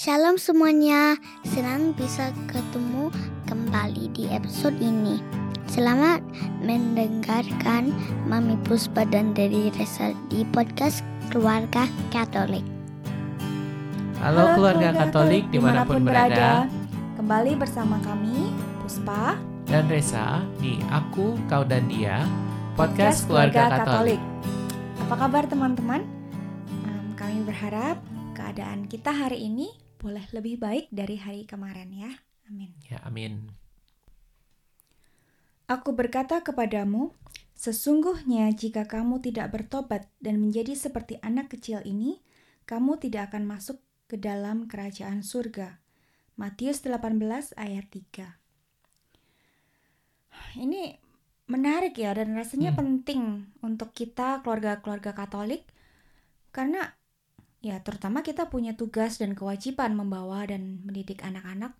Shalom semuanya, senang bisa ketemu kembali di episode ini. Selamat mendengarkan Mami Puspa dan Dedi Resa di podcast Keluarga Katolik. Halo, keluarga Katolik di mana pun berada, Kembali bersama kami, Puspa, dan Resa di Aku, Kau dan Dia, podcast Keluarga Katolik. Apa kabar teman-teman? Em, kami berharap keadaan kita hari ini boleh lebih baik dari hari kemarin ya. Amin. Ya, amin. Aku berkata kepadamu, sesungguhnya jika kamu tidak bertobat dan menjadi seperti anak kecil ini, kamu tidak akan masuk ke dalam kerajaan surga. Matius 18 ayat 3. Ini menarik ya dan rasanya Hmm. penting untuk kita keluarga-keluarga Katolik karena ya terutama kita punya tugas dan kewajiban membawa dan mendidik anak-anak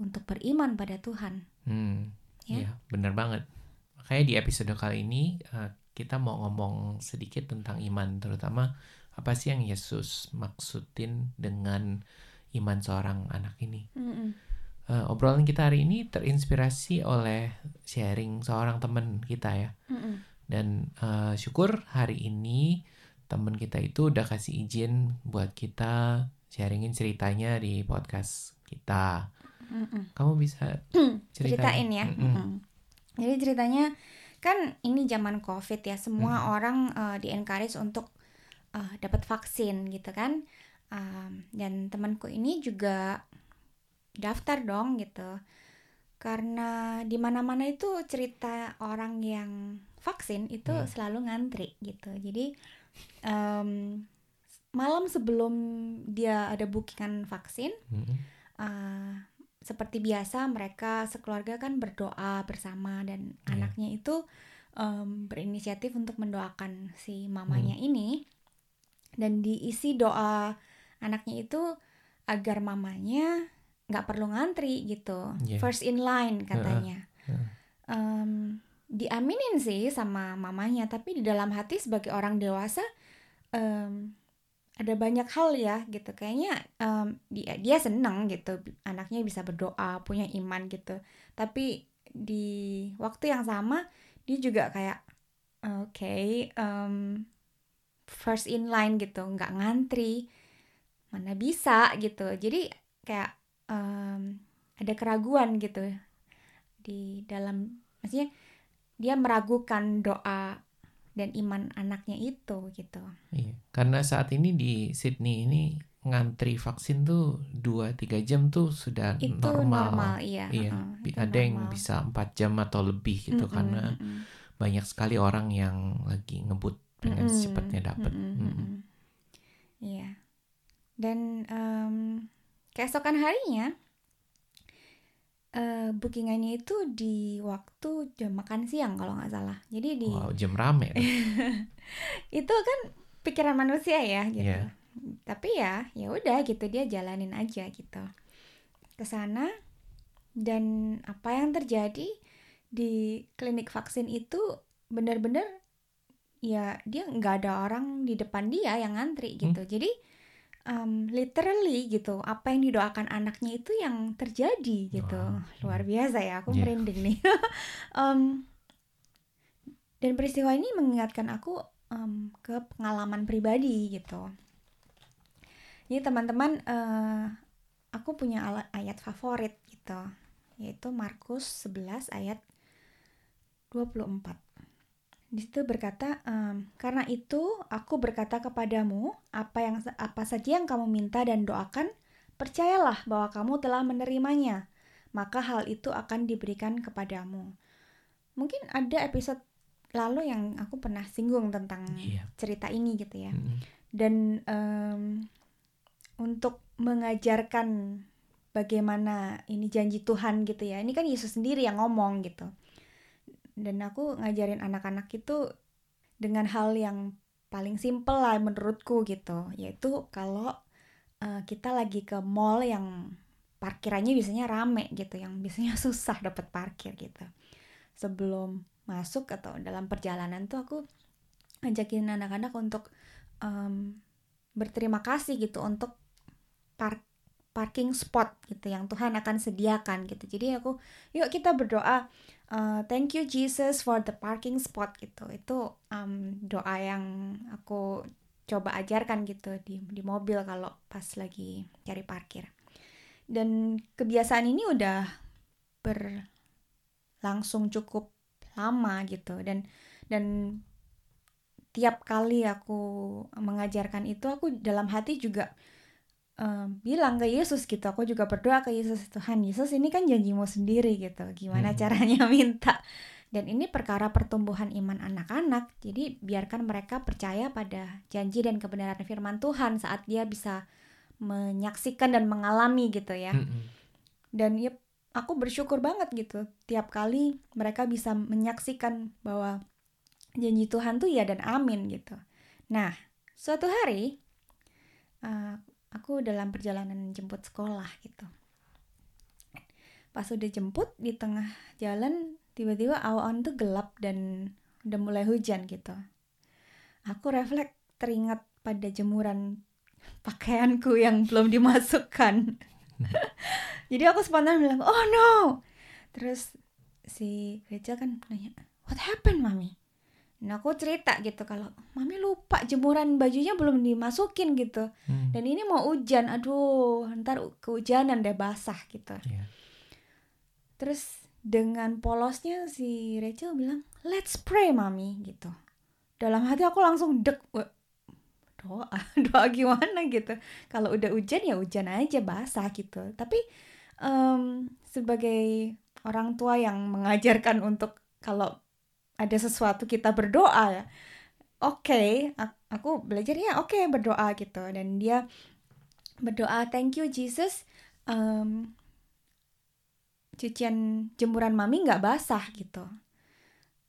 untuk beriman pada Tuhan. Hmm, Ya. ya, benar banget. Makanya di episode kali ini eh, kita mau ngomong sedikit tentang iman, terutama apa sih yang Yesus maksudin dengan iman seorang anak ini. Eh, obrolan kita hari ini terinspirasi oleh sharing seorang teman kita ya. Dan eh, syukur hari ini temen kita itu udah kasih izin buat kita sharingin ceritanya di podcast kita. Kamu bisa Ceritain ya. Mm-mm. Mm-mm. Jadi ceritanya kan ini zaman Covid ya, semua orang eh, di encourage untuk eh, dapat vaksin gitu kan. Um, dan temanku ini juga daftar dong gitu. Karena di mana-mana itu cerita orang yang vaksin itu Hmm. selalu ngantri gitu. Jadi em, malam sebelum dia ada bookingan vaksin Mm-mm. uh, seperti biasa mereka sekeluarga kan berdoa bersama dan Iya. anaknya itu um, berinisiatif untuk mendoakan si mamanya Hmm. ini dan diisi doa anaknya itu agar mamanya nggak perlu ngantri gitu Iya. first in line katanya Heeh. Em, diaminin sih sama mamanya tapi di dalam hati sebagai orang dewasa em, ada banyak hal ya gitu. Kayaknya em, dia dia seneng gitu anaknya bisa berdoa punya iman gitu. Tapi di waktu yang sama dia juga kayak oke em, first in line gitu. Nggak ngantri. Mana bisa? gitu. Jadi kayak em, ada keraguan gitu di dalam maksudnya dia meragukan doa dan iman anaknya itu gitu. Iya. Karena saat ini di Sydney ini ngantri vaksin tuh 2-3 jam tuh sudah Itu normal. normal, iya. Iya, bi- itu ada yang normal. bisa 4 jam atau lebih gitu Mm-mm, karena mm-mm. banyak sekali orang yang lagi ngebut pengen Mm-mm, secepatnya dapat. mm-mm, Mm-mm. mm-mm. Iya. Dan em, keesokan harinya eh bookingannya itu di waktu jam makan siang kalau nggak salah. Jadi di Wow, jam rame. itu kan pikiran manusia ya gitu. Iya. Tapi ya ya udah gitu dia jalanin aja gitu. Ke sana dan apa yang terjadi di klinik vaksin itu benar-benar ya dia nggak ada orang di depan dia yang ngantri gitu. Jadi um, literally gitu apa yang didoakan anaknya itu yang terjadi gitu. Wow. Luar biasa ya aku Iya. merinding nih. Em, dan peristiwa ini mengingatkan aku em, ke pengalaman pribadi gitu. Jadi teman-teman, eh, aku punya ayat favorit gitu, yaitu Markus 11 ayat 24. Di situ berkata, em, karena itu aku berkata kepadamu, apa yang apa saja yang kamu minta dan doakan, percayalah bahwa kamu telah menerimanya, maka hal itu akan diberikan kepadamu. Mungkin ada episode lalu yang aku pernah singgung tentang Iya. cerita ini gitu ya Mm-mm. dan em, untuk mengajarkan bagaimana ini janji Tuhan gitu ya ini kan Yesus sendiri yang ngomong gitu dan aku ngajarin anak-anak itu dengan hal yang paling simpel lah menurutku gitu. Yaitu kalau eh, kita lagi ke mall yang parkirannya biasanya rame gitu yang biasanya susah dapat parkir gitu. Sebelum masuk atau dalam perjalanan tuh aku ngajakin anak-anak untuk em, berterima kasih gitu untuk par- parking spot gitu yang Tuhan akan sediakan gitu. Jadi aku yuk kita berdoa uh, thank you Jesus for the parking spot gitu. Itu um, doa yang aku coba ajarkan gitu di di mobil kalau pas lagi cari parkir. Dan kebiasaan ini udah berlangsung cukup lama gitu dan dan tiap kali aku mengajarkan itu aku dalam hati juga uh, bilang ke Yesus gitu aku juga berdoa ke Yesus Tuhan Yesus ini kan janjimu sendiri gitu gimana hmm. caranya minta dan ini perkara pertumbuhan iman anak-anak jadi biarkan mereka percaya pada janji dan kebenaran firman Tuhan saat dia bisa menyaksikan dan mengalami gitu ya hmm. dan ya aku bersyukur banget gitu tiap kali mereka bisa menyaksikan bahwa janji Tuhan tuh ya dan amin gitu nah suatu hari uh, aku dalam perjalanan jemput sekolah gitu. Pas udah jemput di tengah jalan tiba-tiba awan tuh gelap dan udah mulai hujan gitu. Aku refleks teringat pada jemuran pakaianku yang belum dimasukkan. Jadi aku spontan bilang oh no! Terus si Rachel kan nanya what happened mami Nah aku cerita gitu kalau mami lupa jemuran bajunya belum dimasukin gitu. Hmm. Dan ini mau hujan, aduh ntar kehujanan deh basah gitu. Yeah. Terus dengan polosnya si Rachel bilang let's pray mami gitu. Dalam hati aku langsung dek doa doa gimana gitu. Kalau udah hujan ya hujan aja basah gitu. Tapi um, sebagai orang tua yang mengajarkan untuk kalau ada sesuatu kita berdoa ya. Oke okay, aku belajar ya. Oke okay, berdoa gitu. Dan dia berdoa thank you Jesus. Um, cucian jemuran mami nggak basah gitu.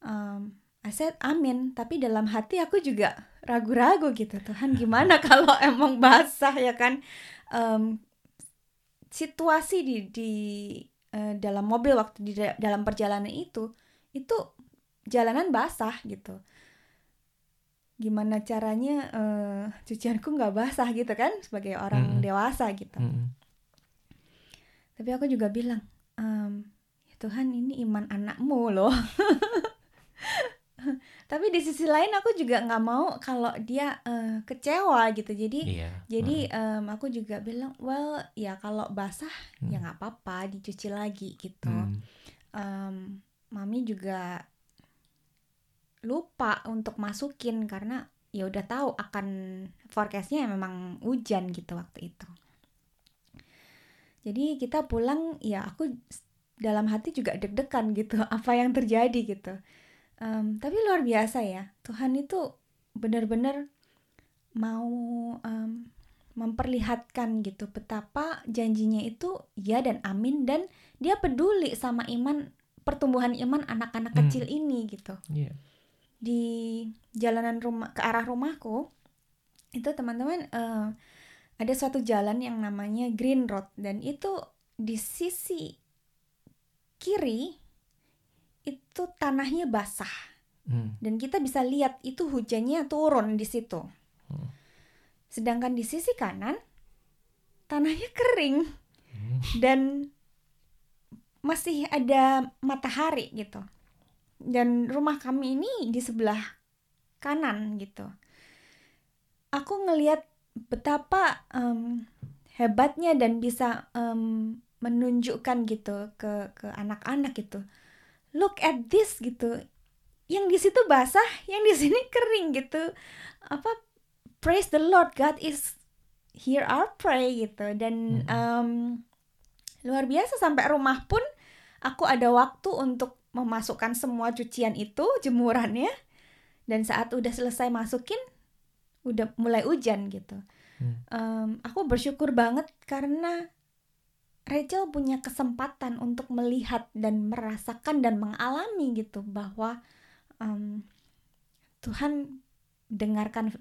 Um, I said amin. Tapi dalam hati aku juga ragu-ragu gitu. Tuhan gimana kalau emang basah ya kan? Um, situasi di di uh, dalam mobil waktu di dalam perjalanan itu itu jalanan basah gitu gimana caranya uh, cucianku nggak basah gitu kan sebagai orang mm. dewasa gitu mm. tapi aku juga bilang ehm, ya Tuhan ini iman anakmu loh tapi di sisi lain aku juga nggak mau kalau dia uh, kecewa gitu jadi yeah. jadi um, aku juga bilang well ya kalau basah mm. ya nggak apa-apa dicuci lagi gitu mm. um, mami juga lupa untuk masukin karena ya udah tahu akan forecastnya memang hujan gitu waktu itu. Jadi kita pulang ya aku dalam hati juga deg-degan gitu apa yang terjadi gitu. Um, tapi luar biasa ya Tuhan itu benar-benar mau um, memperlihatkan gitu betapa janjinya itu ya dan amin dan dia peduli sama iman pertumbuhan iman anak-anak hmm. kecil ini gitu. Yeah di jalanan rumah ke arah rumahku itu teman-teman uh, ada suatu jalan yang namanya Green Road dan itu di sisi kiri itu tanahnya basah hmm. dan kita bisa lihat itu hujannya turun di situ hmm. sedangkan di sisi kanan tanahnya kering hmm. dan masih ada matahari gitu dan rumah kami ini di sebelah kanan gitu. Aku ngelihat betapa um, hebatnya dan bisa um, menunjukkan gitu ke ke anak-anak gitu look at this gitu. Yang di situ basah yang di sini kering gitu. Apa praise the Lord God is here our pray gitu. Dan um, luar biasa sampai rumah pun aku ada waktu untuk memasukkan semua cucian itu jemurannya dan saat udah selesai masukin udah mulai hujan gitu hmm. um, aku bersyukur banget karena Rachel punya kesempatan untuk melihat dan merasakan dan mengalami gitu bahwa um, Tuhan dengarkan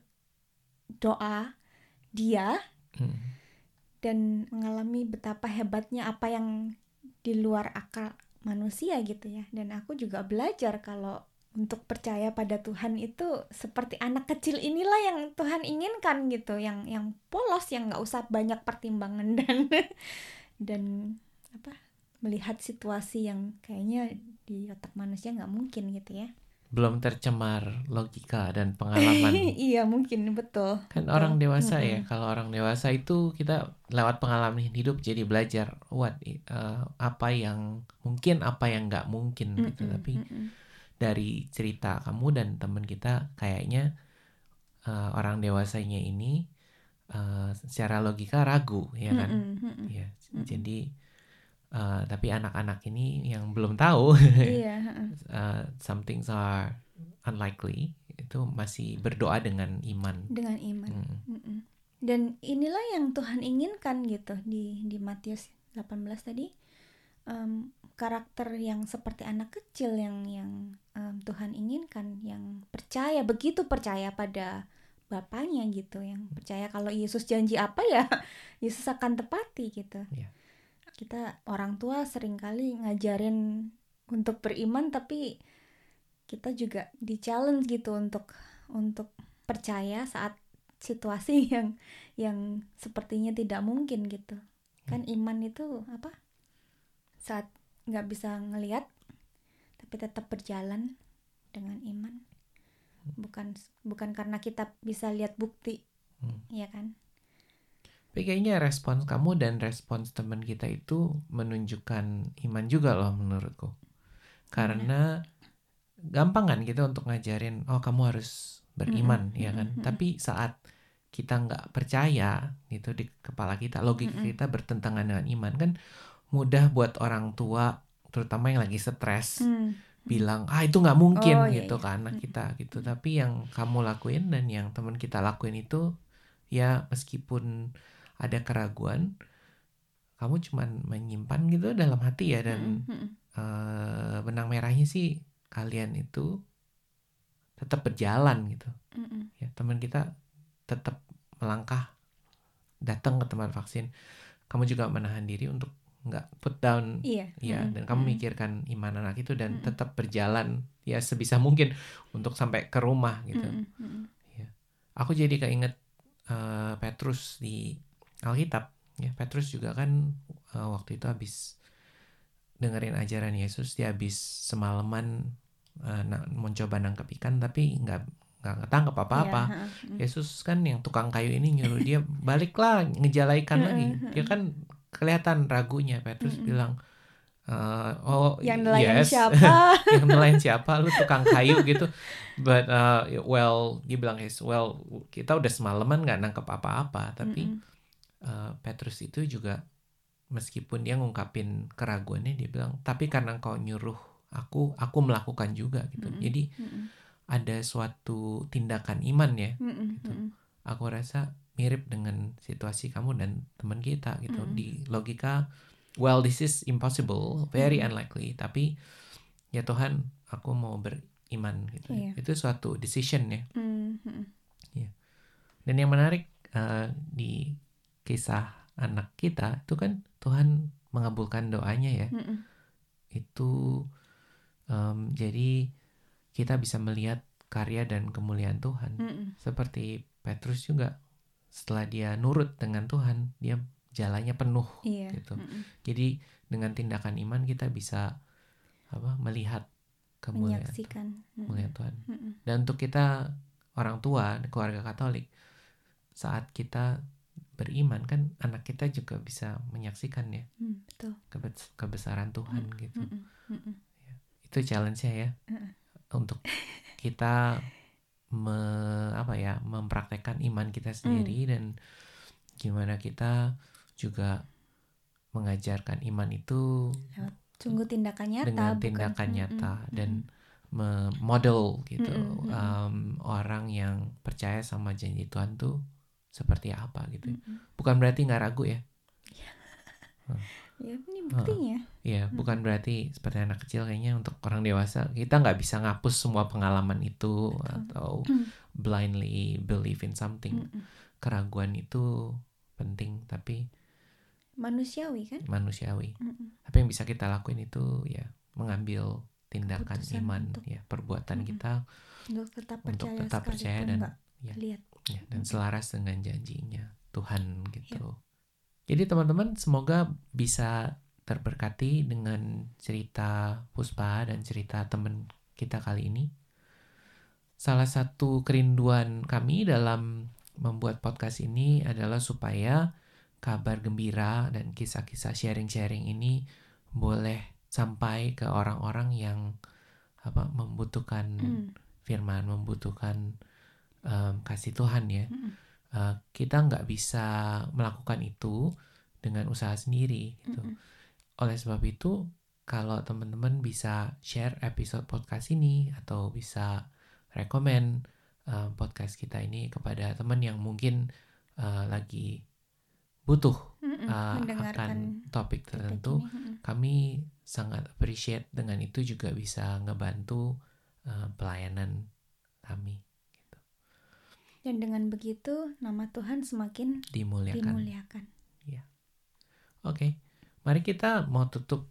doa dia hmm. dan mengalami betapa hebatnya apa yang di luar akal manusia gitu ya. Dan aku juga belajar kalau untuk percaya pada Tuhan itu seperti anak kecil inilah yang Tuhan inginkan gitu. Yang yang polos yang nggak usah banyak pertimbangan dan dan apa melihat situasi yang kayaknya di otak manusia nggak mungkin gitu ya belum tercemar logika dan pengalaman iya mungkin betul kan betul. orang dewasa ya Mm-mm. kalau orang dewasa itu kita lewat pengalaman hidup jadi belajar what uh, apa yang mungkin apa yang nggak mungkin gitu Mm-mm, tapi mm-mm. dari cerita kamu dan teman kita kayaknya uh, orang dewasanya ini uh, secara logika ragu ya kan mm-mm. ya jadi uh, tapi anak-anak ini yang belum tahu iya heeh. uh, some things are unlikely itu masih berdoa dengan iman dengan iman Hmm. Mm-mm. Dan inilah yang Tuhan inginkan gitu di di Matius 18 tadi Em, karakter yang seperti anak kecil yang yang em, Tuhan inginkan yang percaya begitu percaya pada bapaknya gitu yang percaya kalau Yesus janji apa ya Yesus akan tepati gitu. Iya. Kita orang tua sering kali ngajarin untuk beriman tapi kita juga di challenge gitu untuk untuk percaya saat situasi yang yang sepertinya tidak mungkin gitu. Kan iman itu apa? Saat nggak bisa ngelihat tapi tetap berjalan dengan iman. Bukan bukan karena kita bisa lihat bukti Hmm. ya kan Tapi kayaknya respons kamu dan respons teman kita itu menunjukkan iman juga loh menurutku. Karena gampang kan kita untuk ngajarin, oh kamu harus beriman, Mm-mm, ya kan? mm-mm, Tapi saat kita nggak percaya gitu di kepala kita, logika Mm-mm. kita bertentangan dengan iman kan mudah buat orang tua, terutama yang lagi stres, Hmm, bilang ah itu nggak mungkin Oh, iya, gitu iya. ke anak Mm. kita gitu tapi yang kamu lakuin dan yang teman kita lakuin itu ya meskipun ada keraguan kamu cuman menyimpan gitu dalam hati ya dan mm, mm, eh, benang merahnya sih kalian itu tetap berjalan gitu mm, mm. ya teman kita tetap melangkah datang ke tempat vaksin kamu juga menahan diri untuk nggak put down iya Ya, mm, dan kamu mikirkan iman anak itu dan Mm-mm. tetap berjalan ya sebisa mungkin untuk sampai ke rumah gitu. Mm, mm, mm. Aku jadi keinget eh, Petrus di Alkitab. Ya, Petrus juga kan eh, waktu itu habis dengerin ajaran Yesus, dia habis semalaman eh, na- mencoba nangkep ikan tapi nggak nggak ketangkep apa-apa. Iya, heeh, mm. Yesus kan yang tukang kayu ini nyuruh dia baliklah ngejala ikan lagi. Dia kan kelihatan ragunya. Petrus bilang, "Eh, oh yang nelayan yes, siapa yang nelayan siapa? Lu tukang kayu gitu." But uh, well, dia bilang yes, well kita udah semalaman nggak nangkep apa-apa. Tapi Mm, mm. Uh, Petrus itu juga meskipun dia ngungkapin keraguannya, dia bilang, tapi karena kau nyuruh aku, aku melakukan juga gitu. Mm-mm. Jadi Mm, mm. ada suatu tindakan iman ya Mm, mm, Gitu. mm, mm. aku rasa mirip dengan situasi kamu dan teman kita gitu Mm. di logika well this is impossible very Mm. unlikely tapi ya Tuhan aku mau beriman gitu Iya. itu suatu decision ya Mm, mm. dan yang menarik eh, di kisah anak kita itu kan Tuhan mengabulkan doanya ya Mm, mm. itu em, jadi kita bisa melihat karya dan kemuliaan Tuhan Mm, mm. seperti Petrus juga setelah dia nurut dengan Tuhan dia jalannya penuh iya gitu. Mm, mm. jadi dengan tindakan iman kita bisa apa melihat kemuliaan menyaksikan Mm, mm. Tuhan Mm, mm. dan untuk kita orang tua keluarga Katolik saat kita beriman kan anak kita juga bisa menyaksikan ya Mm, betul kebes- kebesaran Tuhan gitu Mm, mm. Mm, mm. itu challenge-nya ya Heeh. untuk kita me, apa ya mempraktekkan iman kita sendiri dan gimana kita juga mengajarkan iman itu sungguh tindakan nyata dengan bukan- tindakan Mm, mm, nyata mm, dan mm. me- model gitu Mm-mm, mm-mm. um, orang yang percaya sama janji Tuhan tuh seperti apa gitu Mm, mm. bukan berarti nggak ragu ya ya ini buktinya ya bukan berarti seperti anak kecil kayaknya untuk orang dewasa kita nggak bisa ngapus semua pengalaman itu atau Mm. blindly believe in something Mm, mm. keraguan itu penting tapi manusiawi kan manusiawi Mm, mm. tapi yang bisa kita lakuin itu ya mengambil tindakan Keputusan iman untuk- ya perbuatan Mm-mm. kita Untuk tetap Untuk percaya tetap percaya dan- ya. lihat. Ya dan selaras dengan janjinya Tuhan Ya. gitu. Jadi teman-teman semoga bisa terberkati dengan cerita Puspa dan cerita teman kita kali ini. Salah satu kerinduan kami dalam membuat podcast ini adalah supaya kabar gembira dan kisah-kisah sharing-sharing ini boleh sampai ke orang-orang yang apa membutuhkan Mm. firman, membutuhkan em, kasih Tuhan ya. Mm-mm. Uh, kita nggak bisa melakukan itu dengan usaha sendiri gitu. Mm-mm. Oleh sebab itu, kalau teman-teman bisa share episode podcast ini atau bisa rekomen uh, podcast kita ini kepada teman yang mungkin uh, lagi butuh Mm-mm. uh, Mendengarkan akan topik topik tertentu. Mm-mm. kami sangat appreciate dengan itu juga bisa ngebantu uh, pelayanan kami Dan dengan begitu nama Tuhan semakin dimuliakan. dimuliakan. Oke, mari kita mau tutup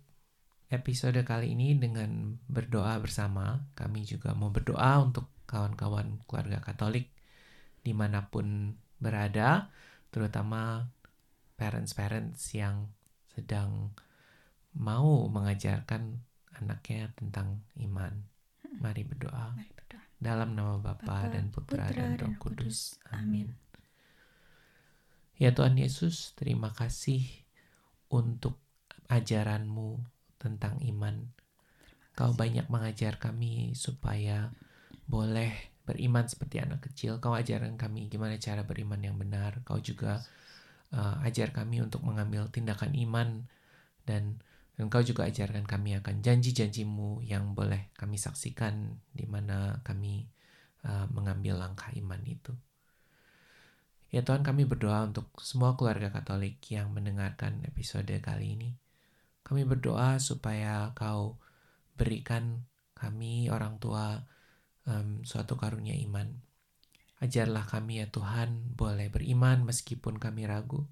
episode kali ini dengan berdoa bersama. Kami juga mau berdoa untuk kawan-kawan keluarga Katolik di mana pun berada, terutama parents-parents yang sedang mau mengajarkan anaknya tentang iman. Mari berdoa Mari berdoa. Dalam nama Bapa dan Putra, dan Roh Kudus. Kudus. Amin. Ya Tuhan Yesus, terima kasih untuk ajaranmu tentang iman. Kau banyak mengajar kami supaya boleh beriman seperti anak kecil. Kau ajarkan kami gimana cara beriman yang benar. Kau juga uh, ajar kami untuk mengambil tindakan iman dan dan kau juga ajarkan kami akan janji-janjimu yang boleh kami saksikan di mana kami uh, mengambil langkah iman itu. Ya Tuhan kami berdoa untuk semua keluarga Katolik yang mendengarkan episode kali ini. Kami berdoa supaya kau berikan kami orang tua em, suatu karunia iman. Ajarlah kami ya Tuhan boleh beriman meskipun kami ragu.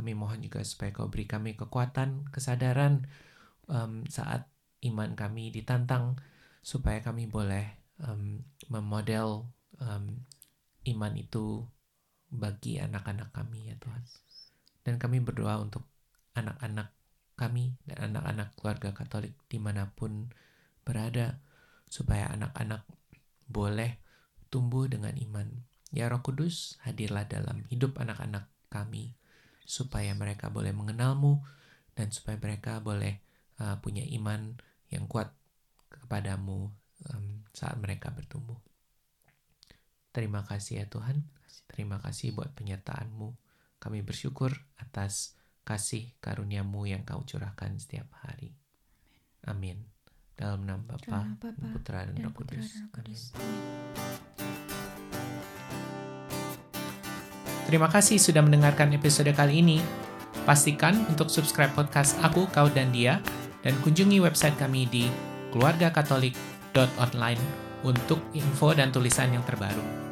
Kami mohon juga supaya kau beri kami kekuatan, kesadaran em, saat iman kami ditantang supaya kami boleh em, memodel em, iman itu bagi anak-anak kami ya Tuhan. Dan kami berdoa untuk anak-anak kami dan anak-anak keluarga Katolik di mana pun berada supaya anak-anak boleh tumbuh dengan iman. Ya Roh Kudus, hadirlah dalam hidup anak-anak kami supaya mereka boleh mengenalmu dan supaya mereka boleh uh, punya iman yang kuat kepadamu um, saat mereka bertumbuh. Terima kasih ya Tuhan. Terima kasih buat penyertaanmu. Kami bersyukur atas kasih karuniamu yang kau curahkan setiap hari. Amin. Dalam nama Bapa, Putra dan Roh Kudus. Amin. Terima kasih sudah mendengarkan episode kali ini. Pastikan untuk subscribe podcast Aku, Kau, dan Dia dan kunjungi website kami di keluargakatolik.online untuk info dan tulisan yang terbaru.